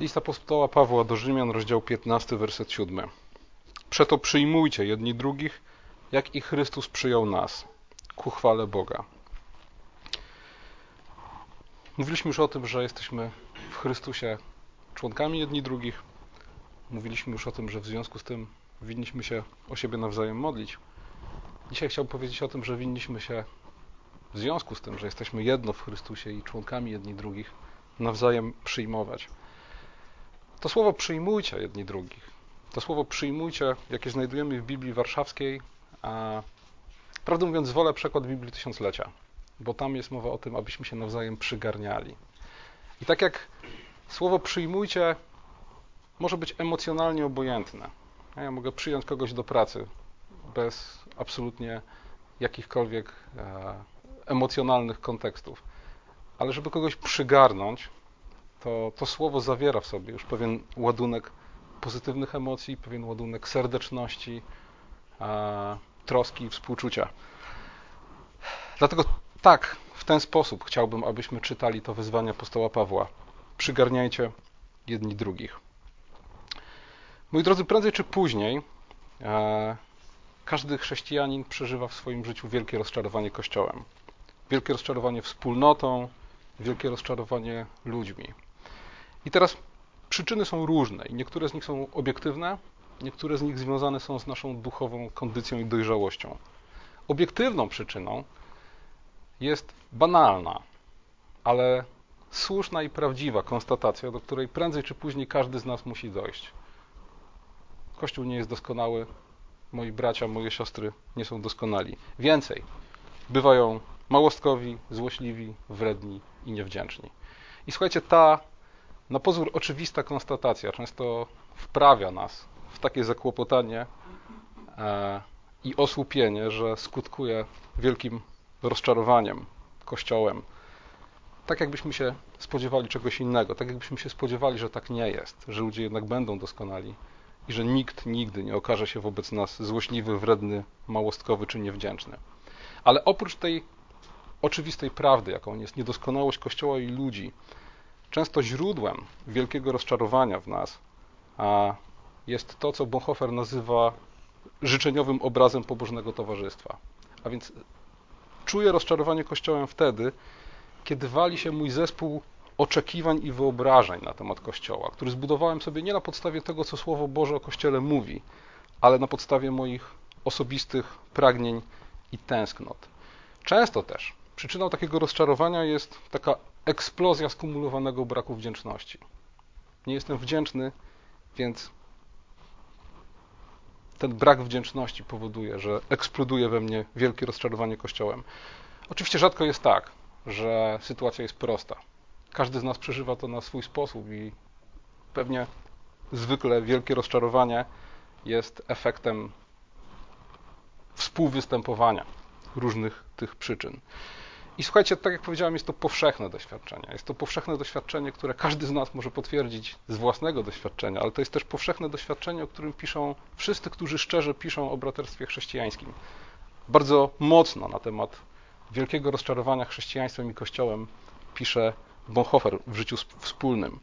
List apostoła Pawła do Rzymian, rozdział 15, werset 7. Przeto przyjmujcie jedni drugich, jak i Chrystus przyjął nas, ku chwale Boga. Mówiliśmy już o tym, że jesteśmy w Chrystusie członkami jedni drugich. Mówiliśmy już o tym, że w związku z tym winniśmy się o siebie nawzajem modlić. Dzisiaj chciałbym powiedzieć o tym, że winniśmy się w związku z tym, że jesteśmy jedno w Chrystusie i członkami jedni drugich, nawzajem przyjmować. To słowo przyjmujcie jedni drugich. To słowo przyjmujcie, jakie znajdujemy w Biblii Warszawskiej, a prawdę mówiąc, wolę przekład Biblii Tysiąclecia, bo tam jest mowa o tym, abyśmy się nawzajem przygarniali. I tak jak słowo przyjmujcie może być emocjonalnie obojętne. Ja mogę przyjąć kogoś do pracy bez absolutnie jakichkolwiek e, emocjonalnych kontekstów. Ale żeby kogoś przygarnąć, to, to słowo zawiera w sobie już pewien ładunek pozytywnych emocji, pewien ładunek serdeczności, troski i współczucia. Dlatego tak, w ten sposób chciałbym, abyśmy czytali to wyzwanie apostoła Pawła. Przygarniajcie jedni drugich. Moi drodzy, prędzej czy później e, każdy chrześcijanin przeżywa w swoim życiu wielkie rozczarowanie Kościołem, wielkie rozczarowanie wspólnotą, wielkie rozczarowanie ludźmi. I teraz przyczyny są różne i niektóre z nich są obiektywne, niektóre z nich związane są z naszą duchową kondycją i dojrzałością. Obiektywną przyczyną jest banalna, ale słuszna i prawdziwa konstatacja, do której prędzej czy później każdy z nas musi dojść. Kościół nie jest doskonały, moi bracia, moje siostry nie są doskonali. Więcej, bywają małostkowi, złośliwi, wredni i niewdzięczni. I słuchajcie, ta na pozór oczywista konstatacja często wprawia nas w takie zakłopotanie e, i osłupienie, że skutkuje wielkim rozczarowaniem Kościołem. Tak jakbyśmy się spodziewali czegoś innego, tak jakbyśmy się spodziewali, że tak nie jest, że ludzie jednak będą doskonali i że nikt nigdy nie okaże się wobec nas złośliwy, wredny, małostkowy czy niewdzięczny. Ale oprócz tej oczywistej prawdy, jaką jest niedoskonałość Kościoła i ludzi, często źródłem wielkiego rozczarowania w nas jest to, co Bonhoeffer nazywa życzeniowym obrazem pobożnego towarzystwa. A więc czuję rozczarowanie Kościołem wtedy, kiedy wali się mój zespół oczekiwań i wyobrażeń na temat Kościoła, który zbudowałem sobie nie na podstawie tego, co Słowo Boże o Kościele mówi, ale na podstawie moich osobistych pragnień i tęsknot. Często też przyczyną takiego rozczarowania jest taka eksplozja skumulowanego braku wdzięczności. Nie jestem wdzięczny, więc ten brak wdzięczności powoduje, że eksploduje we mnie wielkie rozczarowanie Kościołem. Oczywiście rzadko jest tak, że sytuacja jest prosta. Każdy z nas przeżywa to na swój sposób i pewnie zwykle wielkie rozczarowanie jest efektem współwystępowania różnych tych przyczyn. I słuchajcie, tak jak powiedziałem, jest to powszechne doświadczenie. Jest to powszechne doświadczenie, które każdy z nas może potwierdzić z własnego doświadczenia, ale to jest też powszechne doświadczenie, o którym piszą wszyscy, którzy szczerze piszą o braterstwie chrześcijańskim. Bardzo mocno na temat wielkiego rozczarowania chrześcijaństwem i Kościołem pisze Bonhoeffer w życiu wspólnym.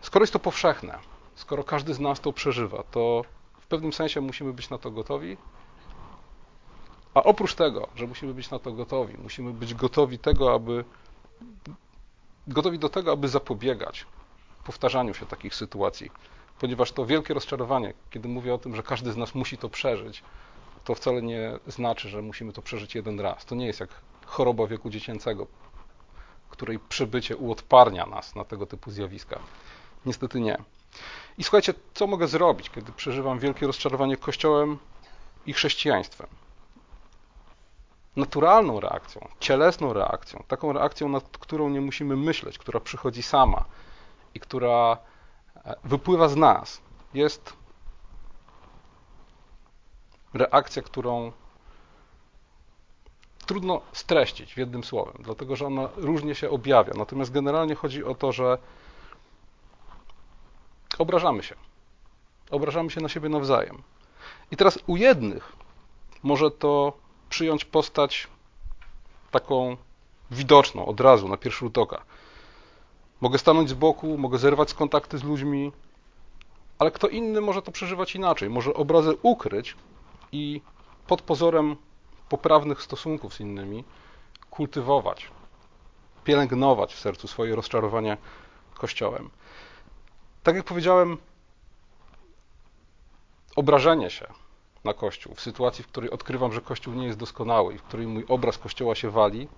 Skoro jest to powszechne, skoro każdy z nas to przeżywa, to w pewnym sensie musimy być na to gotowi. A oprócz tego, że musimy być na to gotowi, musimy być gotowi tego, aby gotowi do tego, aby zapobiegać powtarzaniu się takich sytuacji, ponieważ to wielkie rozczarowanie, kiedy mówię o tym, że każdy z nas musi to przeżyć, to wcale nie znaczy, że musimy to przeżyć jeden raz. To nie jest jak choroba wieku dziecięcego, której przebycie uodparnia nas na tego typu zjawiska. Niestety nie. I słuchajcie, co mogę zrobić, kiedy przeżywam wielkie rozczarowanie Kościołem i chrześcijaństwem? Naturalną reakcją, cielesną reakcją, taką reakcją, nad którą nie musimy myśleć, która przychodzi sama i która e, wypływa z nas, jest reakcja, którą trudno streścić w jednym słowem, dlatego że ona różnie się objawia. Natomiast generalnie chodzi o to, że obrażamy się. Obrażamy się na siebie nawzajem. I teraz u jednych może to przyjąć postać taką widoczną od razu, na pierwszy rzut oka. Mogę stanąć z boku, mogę zerwać kontakty z ludźmi, ale kto inny może to przeżywać inaczej. Może obrazę ukryć i pod pozorem poprawnych stosunków z innymi kultywować, pielęgnować w sercu swoje rozczarowanie Kościołem. Tak jak powiedziałem, obrażenie się na Kościół w sytuacji, w której odkrywam, że Kościół nie jest doskonały i w której mój obraz Kościoła się wali,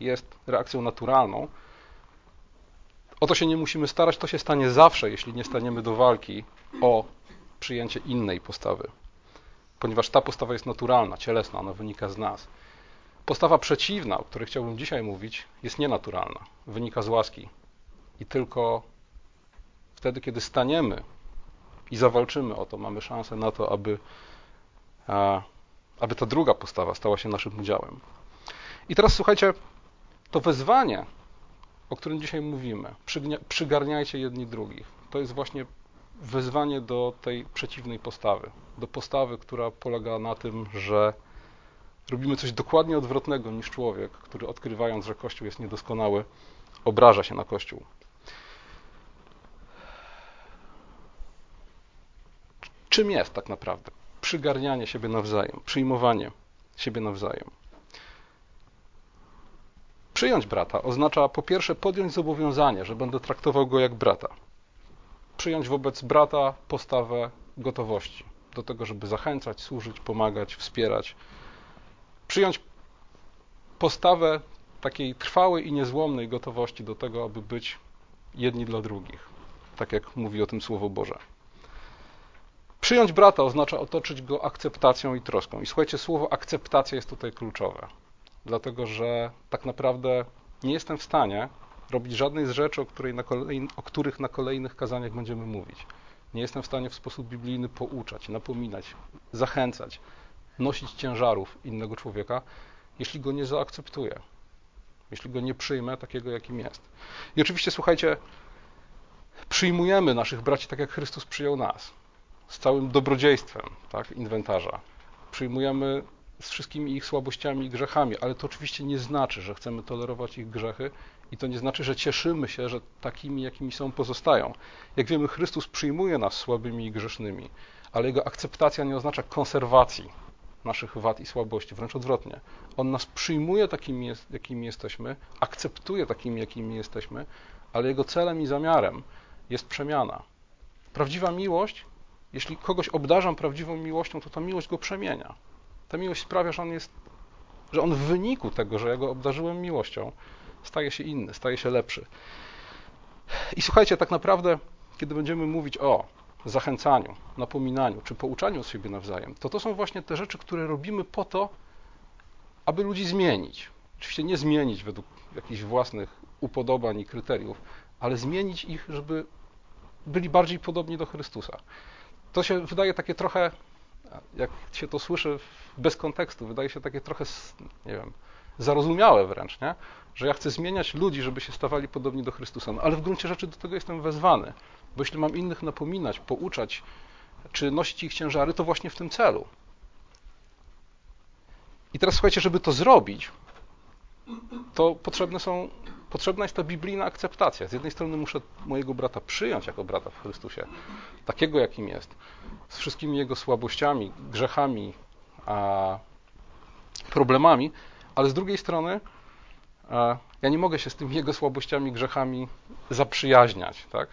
jest reakcją naturalną. O to się nie musimy starać, to się stanie zawsze, jeśli nie staniemy do walki o przyjęcie innej postawy. Ponieważ ta postawa jest naturalna, cielesna, ona wynika z nas. Postawa przeciwna, o której chciałbym dzisiaj mówić, jest nienaturalna, wynika z łaski. I tylko wtedy, kiedy staniemy i zawalczymy o to, mamy szansę na to, aby, aby ta druga postawa stała się naszym udziałem. I teraz słuchajcie, to wezwanie, o którym dzisiaj mówimy, przygarniajcie jedni drugich, to jest właśnie wezwanie do tej przeciwnej postawy, do postawy, która polega na tym, że robimy coś dokładnie odwrotnego niż człowiek, który odkrywając, że Kościół jest niedoskonały, obraża się na Kościół. Czym jest tak naprawdę przygarnianie siebie nawzajem, przyjmowanie siebie nawzajem? Przyjąć brata oznacza po pierwsze podjąć zobowiązanie, że będę traktował go jak brata. Przyjąć wobec brata postawę gotowości do tego, żeby zachęcać, służyć, pomagać, wspierać. Przyjąć postawę takiej trwałej i niezłomnej gotowości do tego, aby być jedni dla drugich, tak jak mówi o tym Słowo Boże. Przyjąć brata oznacza otoczyć go akceptacją i troską. I słuchajcie, słowo akceptacja jest tutaj kluczowe, dlatego że tak naprawdę nie jestem w stanie robić żadnej z rzeczy, o, której na kolejn- o których na kolejnych kazaniach będziemy mówić. Nie jestem w stanie w sposób biblijny pouczać, napominać, zachęcać, nosić ciężarów innego człowieka, jeśli go nie zaakceptuję, jeśli go nie przyjmę takiego, jakim jest. I oczywiście, słuchajcie, przyjmujemy naszych braci tak, jak Chrystus przyjął nas z całym dobrodziejstwem tak, inwentarza. Przyjmujemy z wszystkimi ich słabościami i grzechami, ale to oczywiście nie znaczy, że chcemy tolerować ich grzechy i to nie znaczy, że cieszymy się, że takimi, jakimi są, pozostają. Jak wiemy, Chrystus przyjmuje nas słabymi i grzesznymi, ale jego akceptacja nie oznacza konserwacji naszych wad i słabości, wręcz odwrotnie. On nas przyjmuje takimi, jakimi jesteśmy, akceptuje takimi, jakimi jesteśmy, ale jego celem i zamiarem jest przemiana. Prawdziwa miłość jeśli kogoś obdarzam prawdziwą miłością, to ta miłość go przemienia. Ta miłość sprawia, że on jest, że on w wyniku tego, że ja go obdarzyłem miłością, staje się inny, staje się lepszy. I słuchajcie, tak naprawdę, kiedy będziemy mówić o zachęcaniu, napominaniu czy pouczaniu siebie nawzajem, to to są właśnie te rzeczy, które robimy po to, aby ludzi zmienić. Oczywiście nie zmienić według jakichś własnych upodobań i kryteriów, ale zmienić ich, żeby byli bardziej podobni do Chrystusa to się wydaje takie trochę, jak się to słyszy bez kontekstu, wydaje się takie trochę, nie wiem, zarozumiałe wręcz, nie? że ja chcę zmieniać ludzi, żeby się stawali podobni do Chrystusa. No, ale w gruncie rzeczy do tego jestem wezwany, bo jeśli mam innych napominać, pouczać, czy nosić ich ciężary, to właśnie w tym celu. I teraz słuchajcie, żeby to zrobić, to potrzebne są potrzebna jest ta biblijna akceptacja. Z jednej strony muszę mojego brata przyjąć jako brata w Chrystusie, takiego jakim jest, z wszystkimi jego słabościami, grzechami, problemami, ale z drugiej strony ja nie mogę się z tymi jego słabościami, grzechami zaprzyjaźniać, tak?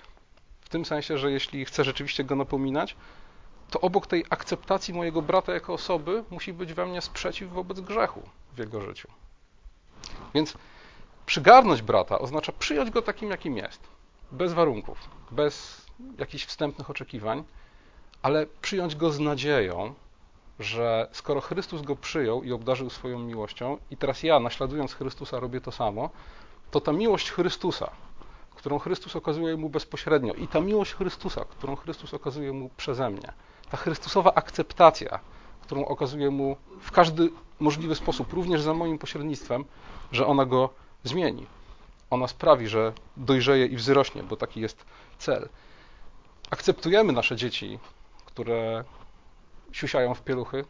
W tym sensie, że jeśli chcę rzeczywiście go napominać, to obok tej akceptacji mojego brata jako osoby musi być we mnie sprzeciw wobec grzechu w jego życiu. Więc Przygarnąć brata oznacza przyjąć go takim, jakim jest, bez warunków, bez jakichś wstępnych oczekiwań, ale przyjąć go z nadzieją, że skoro Chrystus go przyjął i obdarzył swoją miłością, i teraz ja, naśladując Chrystusa, robię to samo, to ta miłość Chrystusa, którą Chrystus okazuje mu bezpośrednio, i ta miłość Chrystusa, którą Chrystus okazuje mu przeze mnie, ta Chrystusowa akceptacja, którą okazuje mu w każdy możliwy sposób, również za moim pośrednictwem, że ona go zmieni. Ona sprawi, że dojrzeje i wzrośnie, bo taki jest cel. Akceptujemy nasze dzieci, które siusiają w pieluchy,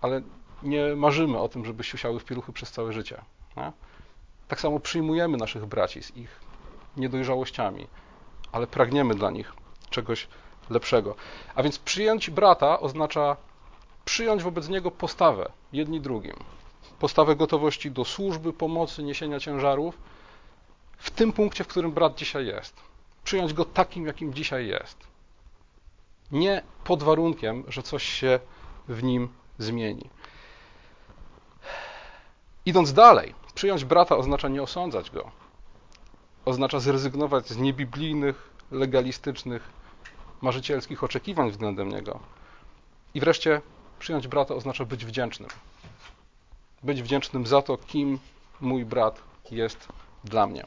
ale nie marzymy o tym, żeby siusiały w pieluchy przez całe życie. Nie? Tak samo przyjmujemy naszych braci z ich niedojrzałościami, ale pragniemy dla nich czegoś lepszego. A więc przyjąć brata oznacza przyjąć wobec niego postawę jedni drugim. Postawę gotowości do służby, pomocy, niesienia ciężarów w tym punkcie, w którym brat dzisiaj jest. Przyjąć go takim, jakim dzisiaj jest. Nie pod warunkiem, że coś się w nim zmieni. Idąc dalej, przyjąć brata oznacza nie osądzać go. Oznacza zrezygnować z niebiblijnych, legalistycznych, marzycielskich oczekiwań względem niego. I wreszcie przyjąć brata oznacza być wdzięcznym. Być wdzięcznym za to, kim mój brat jest dla mnie.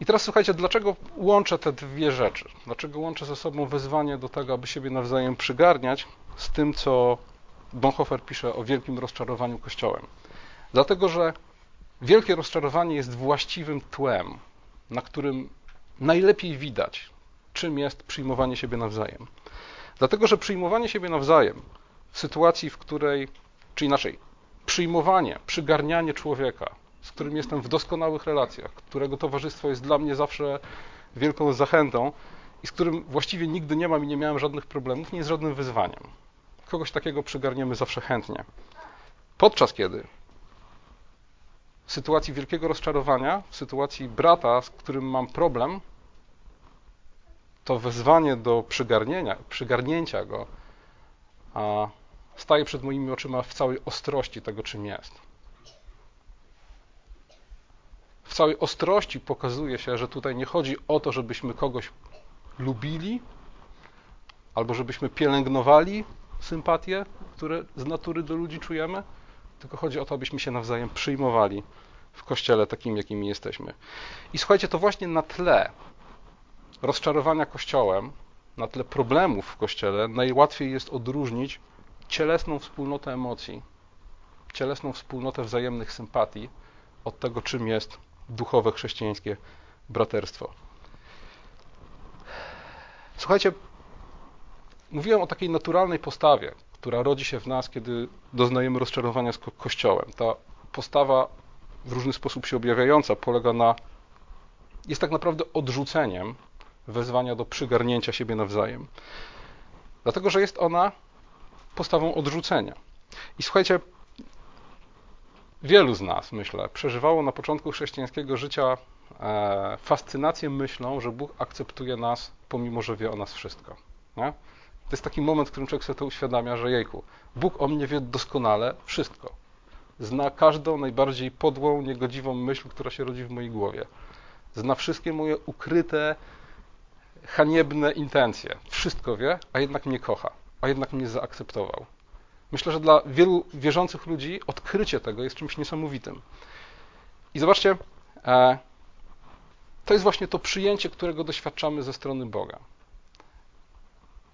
I teraz słuchajcie, dlaczego łączę te dwie rzeczy? Dlaczego łączę ze sobą wezwanie do tego, aby siebie nawzajem przygarniać z tym, co Bonhoeffer pisze o wielkim rozczarowaniu Kościołem? Dlatego, że wielkie rozczarowanie jest właściwym tłem, na którym najlepiej widać, czym jest przyjmowanie siebie nawzajem. Dlatego, że przyjmowanie siebie nawzajem w sytuacji, w której, czy inaczej, przyjmowanie, przygarnianie człowieka, z którym jestem w doskonałych relacjach, którego towarzystwo jest dla mnie zawsze wielką zachętą i z którym właściwie nigdy nie mam i nie miałem żadnych problemów, nie jest żadnym wyzwaniem. Kogoś takiego przygarniemy zawsze chętnie. Podczas kiedy w sytuacji wielkiego rozczarowania, w sytuacji brata, z którym mam problem, to wezwanie do przygarnienia, przygarnięcia go a, staje przed moimi oczyma w całej ostrości tego, czym jest. W całej ostrości pokazuje się, że tutaj nie chodzi o to, żebyśmy kogoś lubili, albo żebyśmy pielęgnowali sympatie, które z natury do ludzi czujemy, tylko chodzi o to, abyśmy się nawzajem przyjmowali w kościele takim, jakimi jesteśmy. I słuchajcie, to właśnie na tle rozczarowania kościołem, na tle problemów w kościele, najłatwiej jest odróżnić cielesną wspólnotę emocji, cielesną wspólnotę wzajemnych sympatii od tego, czym jest duchowe chrześcijańskie braterstwo. Słuchajcie, mówiłem o takiej naturalnej postawie, która rodzi się w nas, kiedy doznajemy rozczarowania z ko Kościołem. Ta postawa w różny sposób się objawiająca polega na, jest tak naprawdę odrzuceniem wezwania do przygarnięcia siebie nawzajem. Dlatego, że jest ona postawą odrzucenia. I słuchajcie, wielu z nas, myślę, przeżywało na początku chrześcijańskiego życia e, fascynację myślą, że Bóg akceptuje nas, pomimo że wie o nas wszystko. Nie? To jest taki moment, w którym człowiek sobie to uświadamia, że jejku, Bóg o mnie wie doskonale wszystko. Zna każdą najbardziej podłą, niegodziwą myśl, która się rodzi w mojej głowie. Zna wszystkie moje ukryte, haniebne intencje. Wszystko wie, a jednak mnie kocha, a jednak mnie zaakceptował. Myślę, że dla wielu wierzących ludzi odkrycie tego jest czymś niesamowitym. I zobaczcie, e, to jest właśnie to przyjęcie, którego doświadczamy ze strony Boga.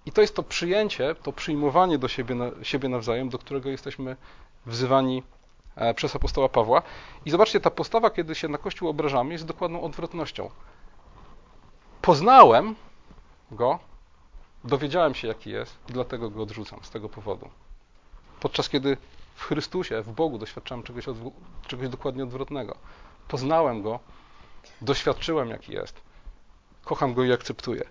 I to jest to przyjęcie, to przyjmowanie do siebie, siebie nawzajem, do którego jesteśmy wzywani e, przez apostoła Pawła. I zobaczcie, ta postawa, kiedy się na Kościół obrażamy, jest dokładną odwrotnością. Poznałem go, dowiedziałem się, jaki jest, dlatego go odrzucam z tego powodu. Podczas kiedy w Chrystusie, w Bogu doświadczałem czegoś, czegoś dokładnie odwrotnego. Poznałem go, doświadczyłem, jaki jest, kocham go i akceptuję.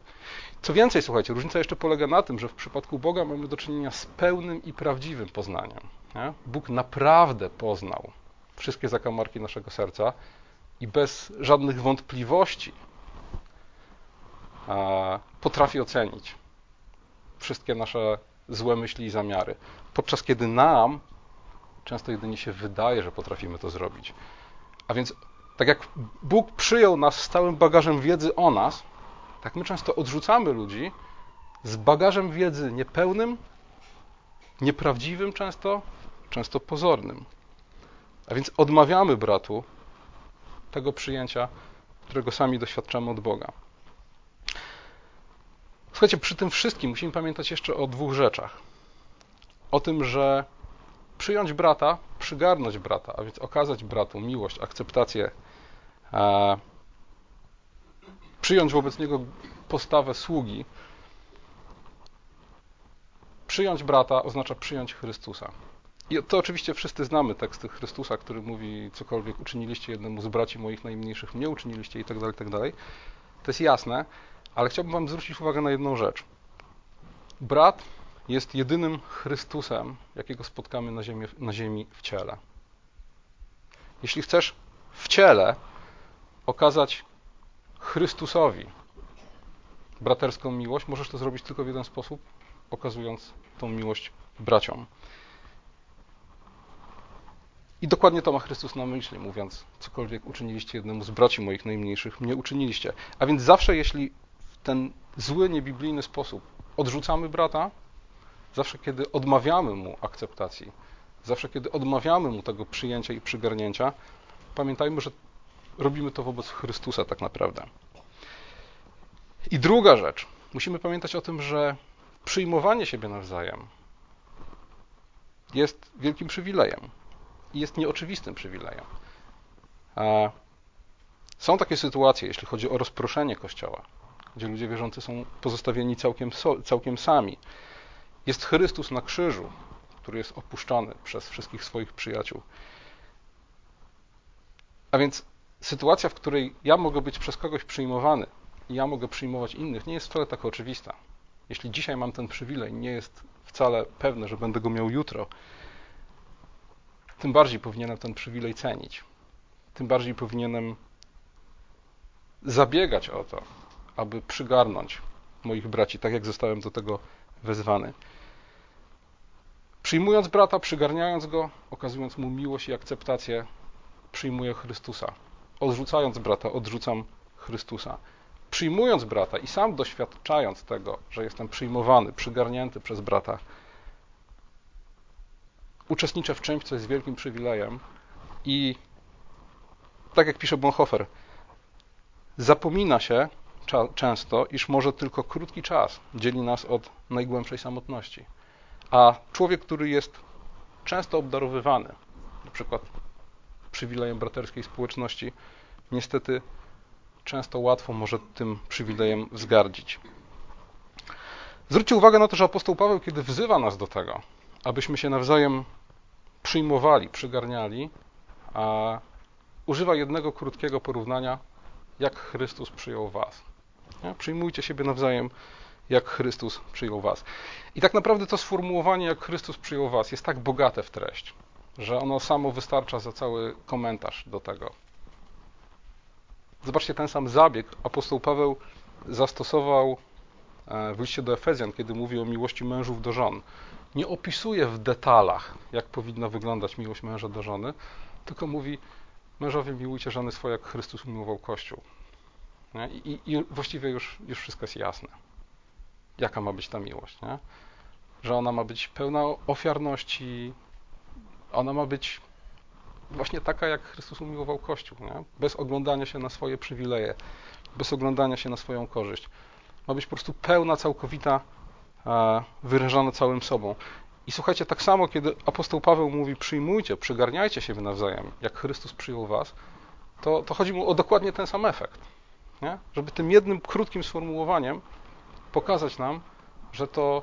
Co więcej, słuchajcie, różnica jeszcze polega na tym, że w przypadku Boga mamy do czynienia z pełnym i prawdziwym poznaniem. Nie? Bóg naprawdę poznał wszystkie zakamarki naszego serca i bez żadnych wątpliwości potrafi ocenić wszystkie nasze złe myśli i zamiary. Podczas kiedy nam często jedynie się wydaje, że potrafimy to zrobić. A więc, tak jak Bóg przyjął nas z całym bagażem wiedzy o nas, tak my często odrzucamy ludzi z bagażem wiedzy niepełnym, nieprawdziwym często, często pozornym. A więc odmawiamy bratu tego przyjęcia, którego sami doświadczamy od Boga. Słuchajcie, przy tym wszystkim musimy pamiętać jeszcze o dwóch rzeczach. O tym, że przyjąć brata, przygarnąć brata, a więc okazać bratu miłość, akceptację, e, przyjąć wobec niego postawę sługi. Przyjąć brata oznacza przyjąć Chrystusa. I to oczywiście wszyscy znamy teksty Chrystusa, który mówi cokolwiek uczyniliście jednemu z braci moich najmniejszych, mnie uczyniliście i tak dalej, tak dalej. To jest jasne, ale chciałbym wam zwrócić uwagę na jedną rzecz. Brat jest jedynym Chrystusem, jakiego spotkamy na ziemi, na ziemi w ciele. Jeśli chcesz w ciele okazać Chrystusowi braterską miłość, możesz to zrobić tylko w jeden sposób, okazując tą miłość braciom. I dokładnie to ma Chrystus na myśli, mówiąc, cokolwiek uczyniliście jednemu z braci moich najmniejszych, mnie uczyniliście. A więc zawsze, jeśli ten zły, niebiblijny sposób odrzucamy brata, zawsze, kiedy odmawiamy mu akceptacji, zawsze, kiedy odmawiamy mu tego przyjęcia i przygarnięcia, pamiętajmy, że robimy to wobec Chrystusa tak naprawdę. I druga rzecz, musimy pamiętać o tym, że przyjmowanie siebie nawzajem jest wielkim przywilejem i jest nieoczywistym przywilejem. Są takie sytuacje, jeśli chodzi o rozproszenie Kościoła, gdzie ludzie wierzący są pozostawieni całkiem, całkiem sami. Jest Chrystus na krzyżu, który jest opuszczany przez wszystkich swoich przyjaciół. A więc sytuacja, w której ja mogę być przez kogoś przyjmowany i ja mogę przyjmować innych, nie jest wcale tak oczywista. Jeśli dzisiaj mam ten przywilej, nie jest wcale pewne, że będę go miał jutro, tym bardziej powinienem ten przywilej cenić. Tym bardziej powinienem zabiegać o to, aby przygarnąć moich braci, tak jak zostałem do tego wezwany. Przyjmując brata, przygarniając go, okazując mu miłość i akceptację, przyjmuję Chrystusa. Odrzucając brata, odrzucam Chrystusa. Przyjmując brata i sam doświadczając tego, że jestem przyjmowany, przygarnięty przez brata, uczestniczę w czymś, co jest wielkim przywilejem i tak jak pisze Bonhoeffer, zapomina się często, iż może tylko krótki czas dzieli nas od najgłębszej samotności. A człowiek, który jest często obdarowywany, na przykład przywilejem braterskiej społeczności, niestety często łatwo może tym przywilejem wzgardzić. Zwróćcie uwagę na to, że apostoł Paweł, kiedy wzywa nas do tego, abyśmy się nawzajem przyjmowali, przygarniali, używa jednego krótkiego porównania, jak Chrystus przyjął was. Nie? Przyjmujcie siebie nawzajem, jak Chrystus przyjął was. I tak naprawdę to sformułowanie, jak Chrystus przyjął was, jest tak bogate w treść, że ono samo wystarcza za cały komentarz do tego. Zobaczcie, ten sam zabieg apostoł Paweł zastosował e, w liście do Efezjan, kiedy mówi o miłości mężów do żon nie opisuje w detalach, jak powinna wyglądać miłość męża do żony, tylko mówi, mężowie miłujcie żony swoje, jak Chrystus umiłował Kościół. I, I, właściwie już, już wszystko jest jasne. Jaka ma być ta miłość, nie? Że ona ma być pełna ofiarności, ona ma być właśnie taka, jak Chrystus umiłował Kościół, nie? bez oglądania się na swoje przywileje, bez oglądania się na swoją korzyść. Ma być po prostu pełna, całkowita wyrażane całym sobą. I słuchajcie, tak samo, kiedy apostoł Paweł mówi przyjmujcie, przygarniajcie siebie nawzajem, jak Chrystus przyjął was, to, to chodzi mu o dokładnie ten sam efekt. Nie? Żeby tym jednym krótkim sformułowaniem pokazać nam, że to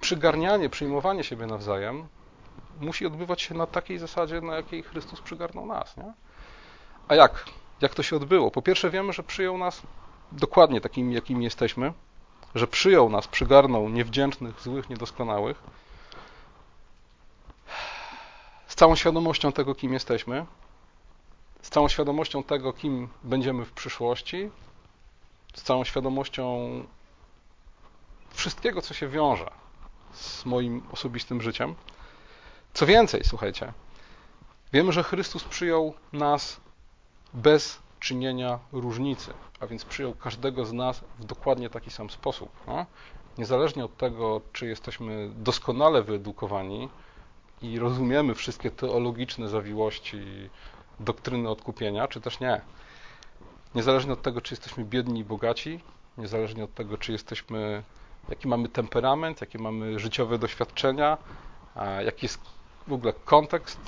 przygarnianie, przyjmowanie siebie nawzajem musi odbywać się na takiej zasadzie, na jakiej Chrystus przygarnął nas. Nie? A jak? Jak to się odbyło? Po pierwsze wiemy, że przyjął nas dokładnie takimi, jakimi jesteśmy, że przyjął nas, przygarnął niewdzięcznych, złych, niedoskonałych, z całą świadomością tego, kim jesteśmy, z całą świadomością tego, kim będziemy w przyszłości, z całą świadomością wszystkiego, co się wiąże z moim osobistym życiem. Co więcej, słuchajcie, wiemy, że Chrystus przyjął nas bez czynienia różnicy, a więc przyjął każdego z nas w dokładnie taki sam sposób. No? Niezależnie od tego, czy jesteśmy doskonale wyedukowani i rozumiemy wszystkie teologiczne zawiłości doktryny odkupienia, czy też nie. Niezależnie od tego, czy jesteśmy biedni i bogaci, niezależnie od tego, czy jesteśmy, jaki mamy temperament, jakie mamy życiowe doświadczenia, jaki jest w ogóle kontekst,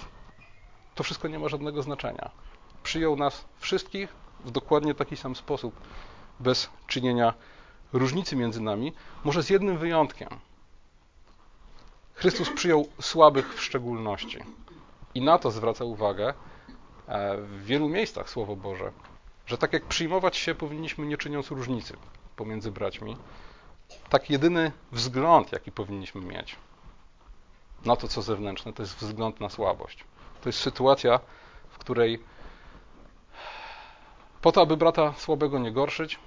to wszystko nie ma żadnego znaczenia przyjął nas wszystkich w dokładnie taki sam sposób, bez czynienia różnicy między nami, może z jednym wyjątkiem. Chrystus przyjął słabych w szczególności. I na to zwraca uwagę w wielu miejscach Słowo Boże, że tak jak przyjmować się powinniśmy nie czyniąc różnicy pomiędzy braćmi, tak jedyny wzgląd, jaki powinniśmy mieć na to, co zewnętrzne, to jest wzgląd na słabość. To jest sytuacja, w której po to, aby brata słabego nie gorszyć,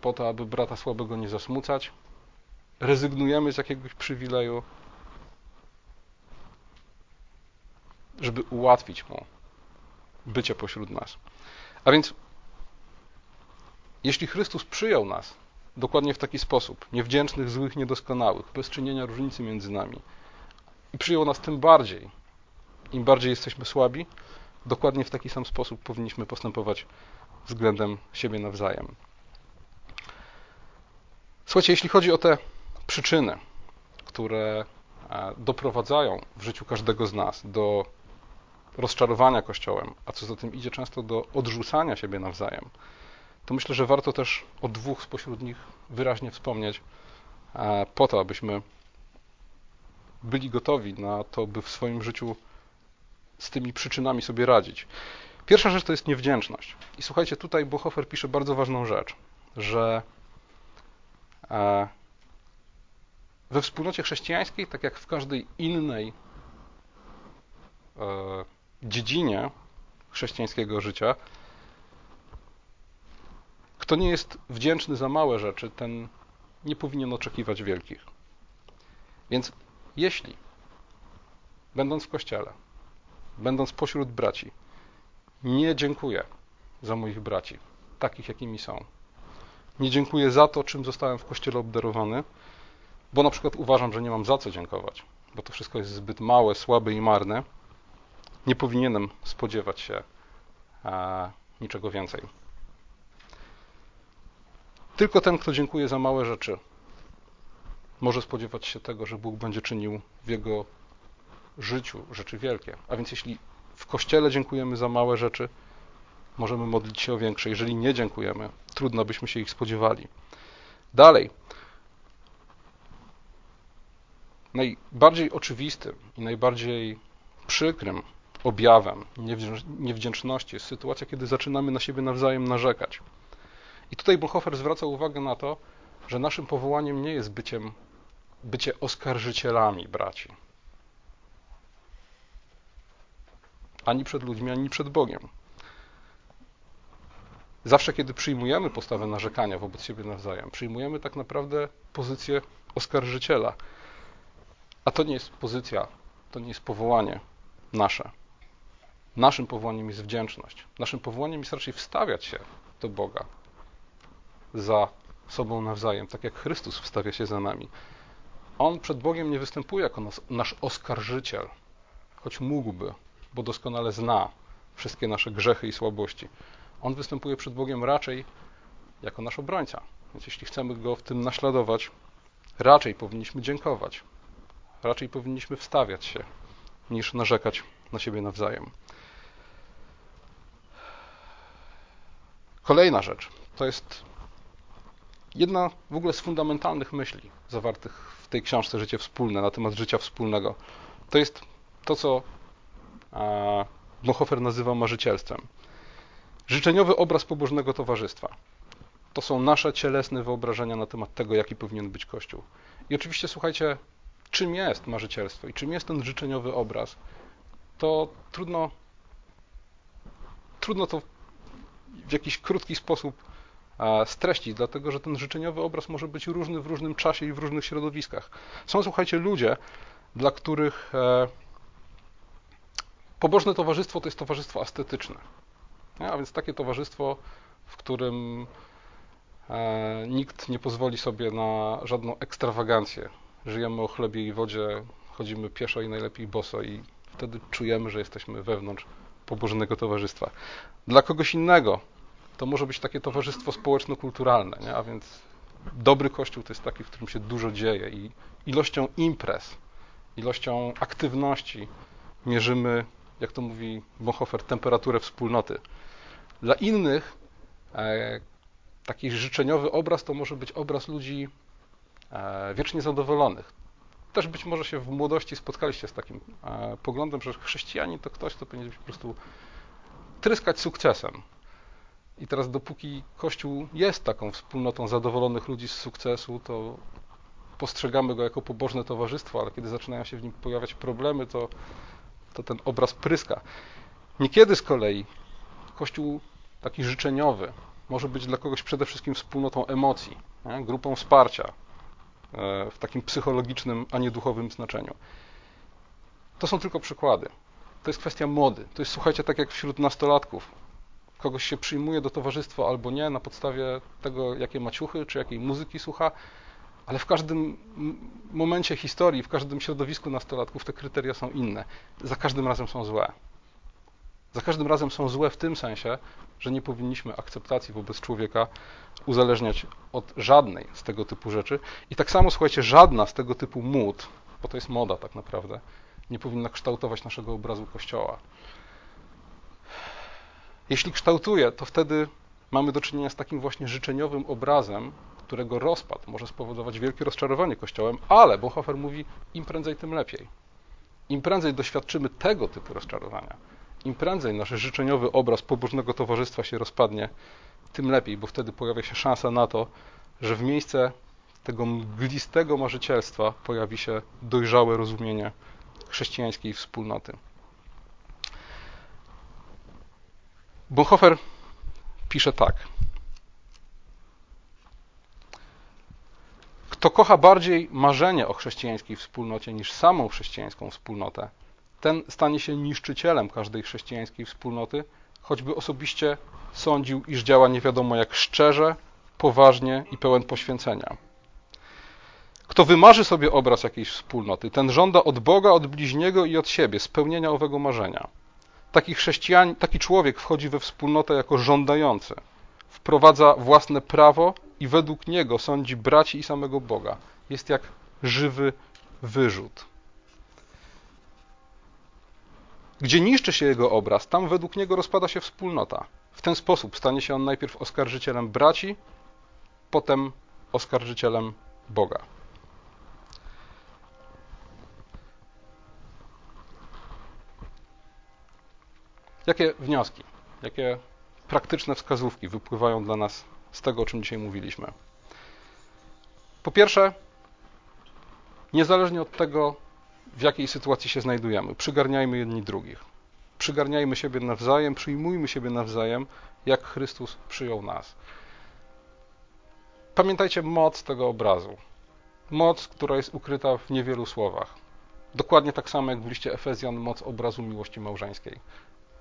po to, aby brata słabego nie zasmucać, rezygnujemy z jakiegoś przywileju, żeby ułatwić mu bycie pośród nas. A więc, jeśli Chrystus przyjął nas dokładnie w taki sposób, niewdzięcznych, złych, niedoskonałych, bez czynienia różnicy między nami, i przyjął nas tym bardziej, im bardziej jesteśmy słabi, dokładnie w taki sam sposób powinniśmy postępować względem siebie nawzajem. Słuchajcie, jeśli chodzi o te przyczyny, które e, doprowadzają w życiu każdego z nas do rozczarowania Kościołem, a co za tym idzie często do odrzucania siebie nawzajem, to myślę, że warto też o dwóch spośród nich wyraźnie wspomnieć, e, po to, abyśmy byli gotowi na to, by w swoim życiu z tymi przyczynami sobie radzić. Pierwsza rzecz to jest niewdzięczność. I słuchajcie, tutaj Bonhoeffer pisze bardzo ważną rzecz, że e, we wspólnocie chrześcijańskiej, tak jak w każdej innej e, dziedzinie chrześcijańskiego życia, kto nie jest wdzięczny za małe rzeczy, ten nie powinien oczekiwać wielkich. Więc jeśli, będąc w kościele, będąc pośród braci, nie dziękuję za moich braci, takich jakimi są. Nie dziękuję za to, czym zostałem w kościele obdarowany, bo na przykład uważam, że nie mam za co dziękować, bo to wszystko jest zbyt małe, słabe i marne. Nie powinienem spodziewać się e, niczego więcej. Tylko ten, kto dziękuje za małe rzeczy, może spodziewać się tego, że Bóg będzie czynił w jego życiu rzeczy wielkie. A więc jeśli w kościele dziękujemy za małe rzeczy, możemy modlić się o większe. Jeżeli nie dziękujemy, trudno byśmy się ich spodziewali. Dalej. Najbardziej oczywistym i najbardziej przykrym objawem niewdzięczności jest sytuacja, kiedy zaczynamy na siebie nawzajem narzekać. I tutaj Bonhoeffer zwraca uwagę na to, że naszym powołaniem nie jest byciem, bycie oskarżycielami braci. Ani przed ludźmi, ani przed Bogiem. Zawsze, kiedy przyjmujemy postawę narzekania wobec siebie nawzajem, przyjmujemy tak naprawdę pozycję oskarżyciela. A to nie jest pozycja, to nie jest powołanie nasze. Naszym powołaniem jest wdzięczność. Naszym powołaniem jest raczej wstawiać się do Boga za sobą nawzajem, tak jak Chrystus wstawia się za nami. On przed Bogiem nie występuje jako nas, nasz oskarżyciel, choć mógłby, bo doskonale zna wszystkie nasze grzechy i słabości. On występuje przed Bogiem raczej jako nasz obrońca. Więc jeśli chcemy go w tym naśladować, raczej powinniśmy dziękować, raczej powinniśmy wstawiać się, niż narzekać na siebie nawzajem. Kolejna rzecz to jest jedna w ogóle z fundamentalnych myśli zawartych w tej książce Życie Wspólne na temat życia wspólnego. To jest to, co Bonhoeffer nazywa marzycielstwem. Życzeniowy obraz pobożnego towarzystwa. To są nasze cielesne wyobrażenia na temat tego, jaki powinien być Kościół. I oczywiście słuchajcie, czym jest marzycielstwo i czym jest ten życzeniowy obraz, to trudno, trudno to w jakiś krótki sposób streścić, dlatego że ten życzeniowy obraz może być różny w różnym czasie i w różnych środowiskach. Są, słuchajcie, ludzie, dla których e, pobożne towarzystwo to jest towarzystwo estetyczne. A więc takie towarzystwo, w którym e, nikt nie pozwoli sobie na żadną ekstrawagancję. Żyjemy o chlebie i wodzie, chodzimy pieszo i najlepiej boso i wtedy czujemy, że jesteśmy wewnątrz pobożnego towarzystwa. Dla kogoś innego to może być takie towarzystwo społeczno-kulturalne, nie? a więc dobry kościół to jest taki, w którym się dużo dzieje i ilością imprez, ilością aktywności mierzymy, jak to mówi Bonhoeffer, temperaturę wspólnoty. Dla innych e, taki życzeniowy obraz to może być obraz ludzi e, wiecznie zadowolonych. Też być może się w młodości spotkaliście z takim e, poglądem, że chrześcijanin to ktoś, kto powinien być po prostu tryskać sukcesem. I teraz dopóki Kościół jest taką wspólnotą zadowolonych ludzi z sukcesu, to postrzegamy go jako pobożne towarzystwo, ale kiedy zaczynają się w nim pojawiać problemy, to, to ten obraz pryska. Niekiedy z kolei Kościół taki życzeniowy może być dla kogoś przede wszystkim wspólnotą emocji, nie? grupą wsparcia w takim psychologicznym, a nie duchowym znaczeniu. To są tylko przykłady. To jest kwestia mody. To jest, słuchajcie, tak jak wśród nastolatków. Kogoś się przyjmuje do towarzystwa albo nie na podstawie tego, jakie ma ciuchy, czy jakiej muzyki słucha, ale w każdym momencie historii, w każdym środowisku nastolatków te kryteria są inne. Za każdym razem są złe. Za każdym razem są złe w tym sensie, że nie powinniśmy akceptacji wobec człowieka uzależniać od żadnej z tego typu rzeczy. I tak samo, słuchajcie, żadna z tego typu mód, bo to jest moda tak naprawdę, nie powinna kształtować naszego obrazu Kościoła. Jeśli kształtuje, to wtedy mamy do czynienia z takim właśnie życzeniowym obrazem, którego rozpad może spowodować wielkie rozczarowanie Kościołem, ale Bonhoeffer mówi, im prędzej, tym lepiej. Im prędzej doświadczymy tego typu rozczarowania, im prędzej nasz życzeniowy obraz pobożnego towarzystwa się rozpadnie, tym lepiej, bo wtedy pojawia się szansa na to, że w miejsce tego mglistego marzycielstwa pojawi się dojrzałe rozumienie chrześcijańskiej wspólnoty. Bonhoeffer pisze tak. Kto kocha bardziej marzenie o chrześcijańskiej wspólnocie niż samą chrześcijańską wspólnotę, ten stanie się niszczycielem każdej chrześcijańskiej wspólnoty, choćby osobiście sądził, iż działa nie wiadomo jak szczerze, poważnie i pełen poświęcenia. Kto wymarzy sobie obraz jakiejś wspólnoty, ten żąda od Boga, od bliźniego i od siebie spełnienia owego marzenia. Taki chrześcijan, taki człowiek wchodzi we wspólnotę jako żądający, wprowadza własne prawo i według niego sądzi braci i samego Boga. Jest jak żywy wyrzut. Gdzie niszczy się jego obraz, tam według niego rozpada się wspólnota. W ten sposób stanie się on najpierw oskarżycielem braci, potem oskarżycielem Boga. Jakie wnioski, jakie praktyczne wskazówki wypływają dla nas z tego, o czym dzisiaj mówiliśmy? Po pierwsze, niezależnie od tego, w jakiej sytuacji się znajdujemy. Przygarniajmy jedni drugich. Przygarniajmy siebie nawzajem, przyjmujmy siebie nawzajem, jak Chrystus przyjął nas. Pamiętajcie moc tego obrazu. Moc, która jest ukryta w niewielu słowach. Dokładnie tak samo jak w liście Efezjan moc obrazu miłości małżeńskiej.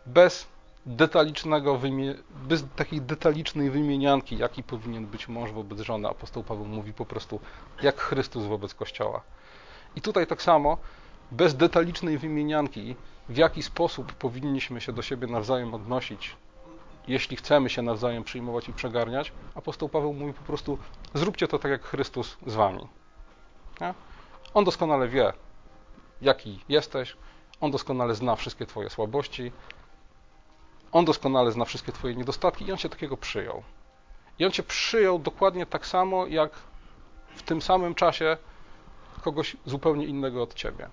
Bez detalicznego, bez takiej detalicznej wymienianki, jaki powinien być mąż wobec żony, apostoł Paweł mówi po prostu jak Chrystus wobec Kościoła. I tutaj tak samo, bez detalicznej wymienianki, w jaki sposób powinniśmy się do siebie nawzajem odnosić, jeśli chcemy się nawzajem przyjmować i przegarniać, apostoł Paweł mówi po prostu: zróbcie to tak jak Chrystus z wami. Nie? On doskonale wie, jaki jesteś, on doskonale zna wszystkie Twoje słabości, on doskonale zna wszystkie Twoje niedostatki i on Cię takiego przyjął. I on Cię przyjął dokładnie tak samo, jak w tym samym czasie kogoś zupełnie innego od ciebie.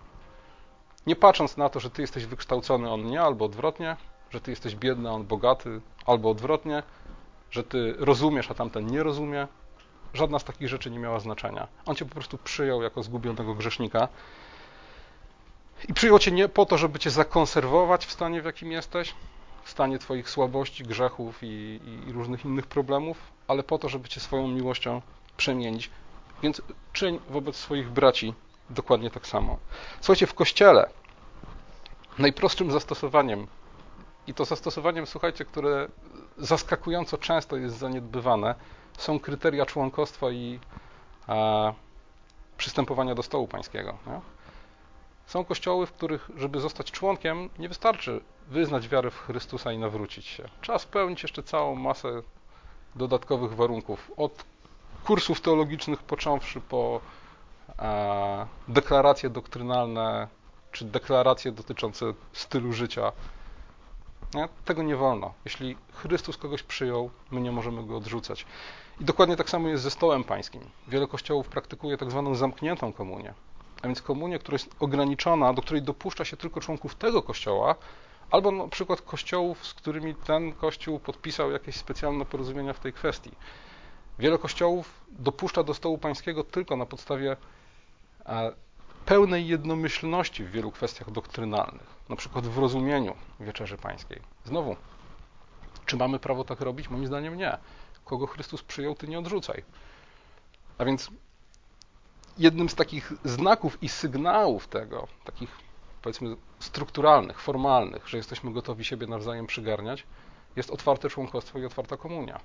Nie patrząc na to, że ty jesteś wykształcony, on nie, albo odwrotnie, że ty jesteś biedny, on bogaty, albo odwrotnie, że ty rozumiesz, a tamten nie rozumie. Żadna z takich rzeczy nie miała znaczenia. On cię po prostu przyjął jako zgubionego grzesznika. I przyjął cię nie po to, żeby cię zakonserwować w stanie, w jakim jesteś, w stanie twoich słabości, grzechów i, i różnych innych problemów, ale po to, żeby cię swoją miłością przemienić więc czyń wobec swoich braci dokładnie tak samo. Słuchajcie, w kościele najprostszym zastosowaniem, i to zastosowaniem, słuchajcie, które zaskakująco często jest zaniedbywane, są kryteria członkostwa i a, przystępowania do stołu pańskiego. Nie? Są kościoły, w których, żeby zostać członkiem, nie wystarczy wyznać wiarę w Chrystusa i nawrócić się. Trzeba spełnić jeszcze całą masę dodatkowych warunków. Od kursów teologicznych, począwszy po e, deklaracje doktrynalne czy deklaracje dotyczące stylu życia. Nie? Tego nie wolno. Jeśli Chrystus kogoś przyjął, my nie możemy go odrzucać. I dokładnie tak samo jest ze stołem pańskim. Wiele kościołów praktykuje tak zwaną zamkniętą komunię. a więc komunię, która jest ograniczona, do której dopuszcza się tylko członków tego kościoła, albo na przykład kościołów, z którymi ten kościół podpisał jakieś specjalne porozumienia w tej kwestii. Wiele kościołów dopuszcza do stołu pańskiego tylko na podstawie e, pełnej jednomyślności w wielu kwestiach doktrynalnych, na przykład w rozumieniu wieczerzy pańskiej. Znowu, czy mamy prawo tak robić? Moim zdaniem nie. Kogo Chrystus przyjął, ty nie odrzucaj. A więc jednym z takich znaków i sygnałów tego, takich powiedzmy strukturalnych, formalnych, że jesteśmy gotowi siebie nawzajem przygarniać, jest otwarte członkostwo i otwarta komunia.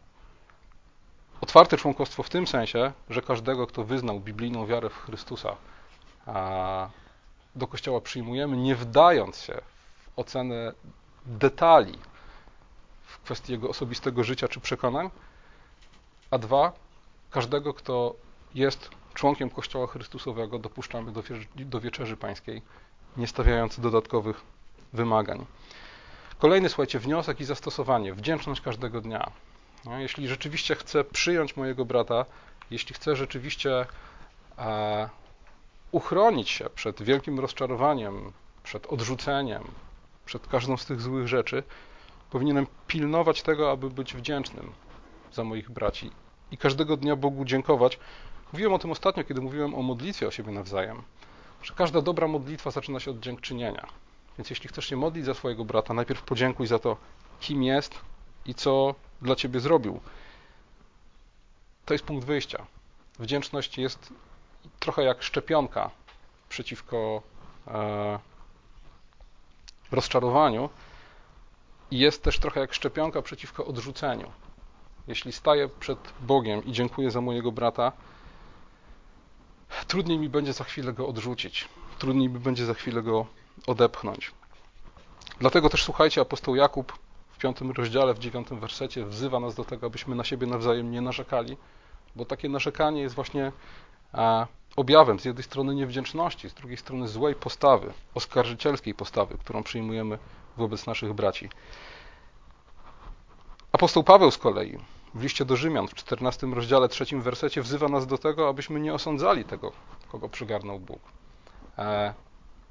Otwarte członkostwo w tym sensie, że każdego, kto wyznał biblijną wiarę w Chrystusa, do Kościoła przyjmujemy, nie wdając się w ocenę detali w kwestii jego osobistego życia czy przekonań, a dwa, każdego, kto jest członkiem Kościoła Chrystusowego, dopuszczamy do, do wieczerzy pańskiej, nie stawiając dodatkowych wymagań. Kolejny, słuchajcie, wniosek i zastosowanie, wdzięczność każdego dnia. No, jeśli rzeczywiście chcę przyjąć mojego brata, jeśli chcę rzeczywiście e, uchronić się przed wielkim rozczarowaniem, przed odrzuceniem, przed każdą z tych złych rzeczy, powinienem pilnować tego, aby być wdzięcznym za moich braci i każdego dnia Bogu dziękować. Mówiłem o tym ostatnio, kiedy mówiłem o modlitwie o siebie nawzajem, że każda dobra modlitwa zaczyna się od dziękczynienia. Więc jeśli chcesz się modlić za swojego brata, najpierw podziękuj za to, kim jest i co dla ciebie zrobił. To jest punkt wyjścia. Wdzięczność jest trochę jak szczepionka przeciwko e, rozczarowaniu i jest też trochę jak szczepionka przeciwko odrzuceniu. Jeśli staję przed Bogiem i dziękuję za mojego brata, trudniej mi będzie za chwilę go odrzucić, trudniej mi będzie za chwilę go odepchnąć. Dlatego też słuchajcie, apostoł Jakub piątym rozdziale, w dziewiątym wersecie wzywa nas do tego, abyśmy na siebie nawzajem nie narzekali, bo takie narzekanie jest właśnie objawem z jednej strony niewdzięczności, z drugiej strony złej postawy, oskarżycielskiej postawy, którą przyjmujemy wobec naszych braci. Apostoł Paweł z kolei w liście do Rzymian w 14 rozdziale, trzecim wersecie wzywa nas do tego, abyśmy nie osądzali tego, kogo przygarnął Bóg.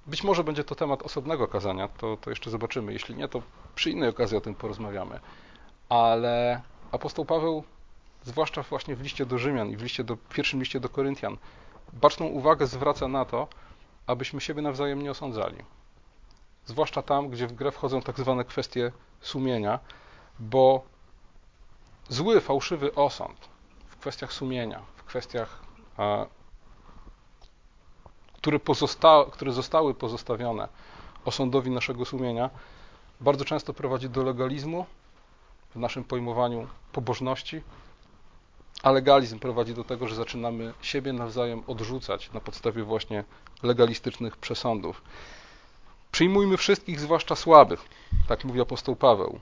Być może będzie to temat osobnego kazania, to, to jeszcze zobaczymy. Jeśli nie, to przy innej okazji o tym porozmawiamy. Ale apostoł Paweł, zwłaszcza właśnie w liście do Rzymian i w liście do, pierwszym liście do Koryntian, baczną uwagę zwraca na to, abyśmy siebie nawzajem nie osądzali. Zwłaszcza tam, gdzie w grę wchodzą tak zwane kwestie sumienia, bo zły, fałszywy osąd w kwestiach sumienia, w kwestiach, które, pozosta które zostały pozostawione osądowi naszego sumienia, bardzo często prowadzi do legalizmu w naszym pojmowaniu pobożności, a legalizm prowadzi do tego, że zaczynamy siebie nawzajem odrzucać na podstawie właśnie legalistycznych przesądów. Przyjmujmy wszystkich, zwłaszcza słabych, tak mówi apostoł Paweł.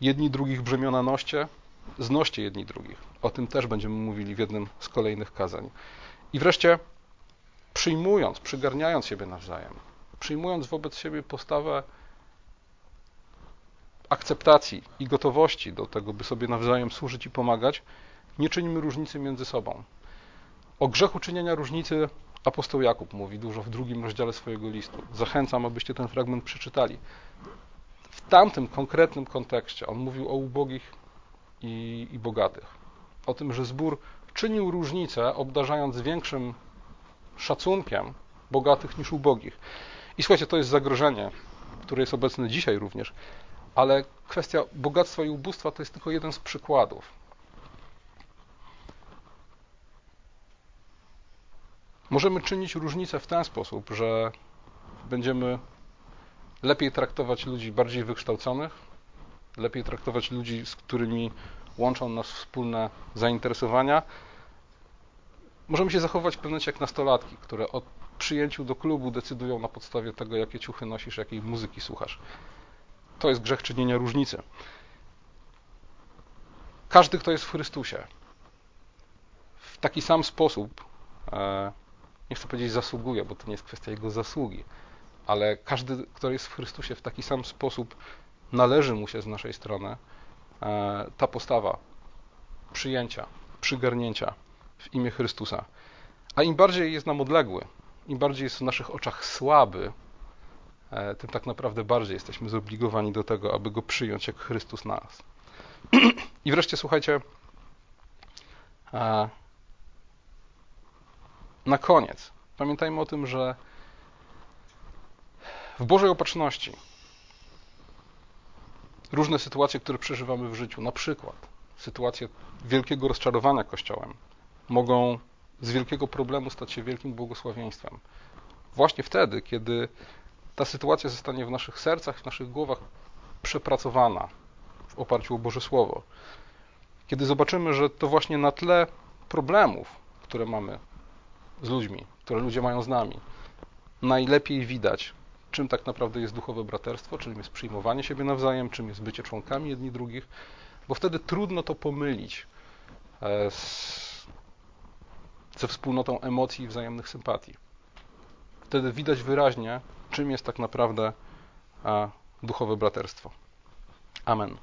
Jedni drugich brzemiona noście, znoście jedni drugich. O tym też będziemy mówili w jednym z kolejnych kazań. I wreszcie przyjmując, przygarniając siebie nawzajem, przyjmując wobec siebie postawę akceptacji i gotowości do tego, by sobie nawzajem służyć i pomagać, nie czynimy różnicy między sobą. O grzechu czynienia różnicy apostoł Jakub mówi dużo w drugim rozdziale swojego listu. Zachęcam, abyście ten fragment przeczytali. W tamtym konkretnym kontekście on mówił o ubogich i, i bogatych. O tym, że zbór czynił różnicę, obdarzając większym szacunkiem bogatych niż ubogich. I słuchajcie, to jest zagrożenie, które jest obecne dzisiaj również, ale kwestia bogactwa i ubóstwa to jest tylko jeden z przykładów. Możemy czynić różnicę w ten sposób, że będziemy lepiej traktować ludzi bardziej wykształconych, lepiej traktować ludzi, z którymi łączą nas wspólne zainteresowania. Możemy się zachować w pewnym jak nastolatki, które o przyjęciu do klubu decydują na podstawie tego, jakie ciuchy nosisz, jakiej muzyki słuchasz. To jest grzech czynienia różnicy. Każdy, kto jest w Chrystusie, w taki sam sposób e, nie chcę powiedzieć zasługuje, bo to nie jest kwestia jego zasługi, ale każdy, kto jest w Chrystusie w taki sam sposób należy mu się z naszej strony e, ta postawa przyjęcia, przygarnięcia w imię Chrystusa. A im bardziej jest nam odległy, im bardziej jest w naszych oczach słaby, e, tym tak naprawdę bardziej jesteśmy zobligowani do tego, aby go przyjąć jak Chrystus nas. I wreszcie słuchajcie, na koniec pamiętajmy o tym, że w Bożej opatrzności różne sytuacje, które przeżywamy w życiu, na przykład sytuacje wielkiego rozczarowania Kościołem, mogą z wielkiego problemu stać się wielkim błogosławieństwem. Właśnie wtedy, kiedy ta sytuacja zostanie w naszych sercach, w naszych głowach przepracowana w oparciu o Boże Słowo. Kiedy zobaczymy, że to właśnie na tle problemów, które mamy z ludźmi, które ludzie mają z nami, najlepiej widać, czym tak naprawdę jest duchowe braterstwo, czym jest przyjmowanie siebie nawzajem, czym jest bycie członkami jedni drugich, bo wtedy trudno to pomylić e, z, ze wspólnotą emocji i wzajemnych sympatii. Wtedy widać wyraźnie, czym jest tak naprawdę duchowe braterstwo. Amen.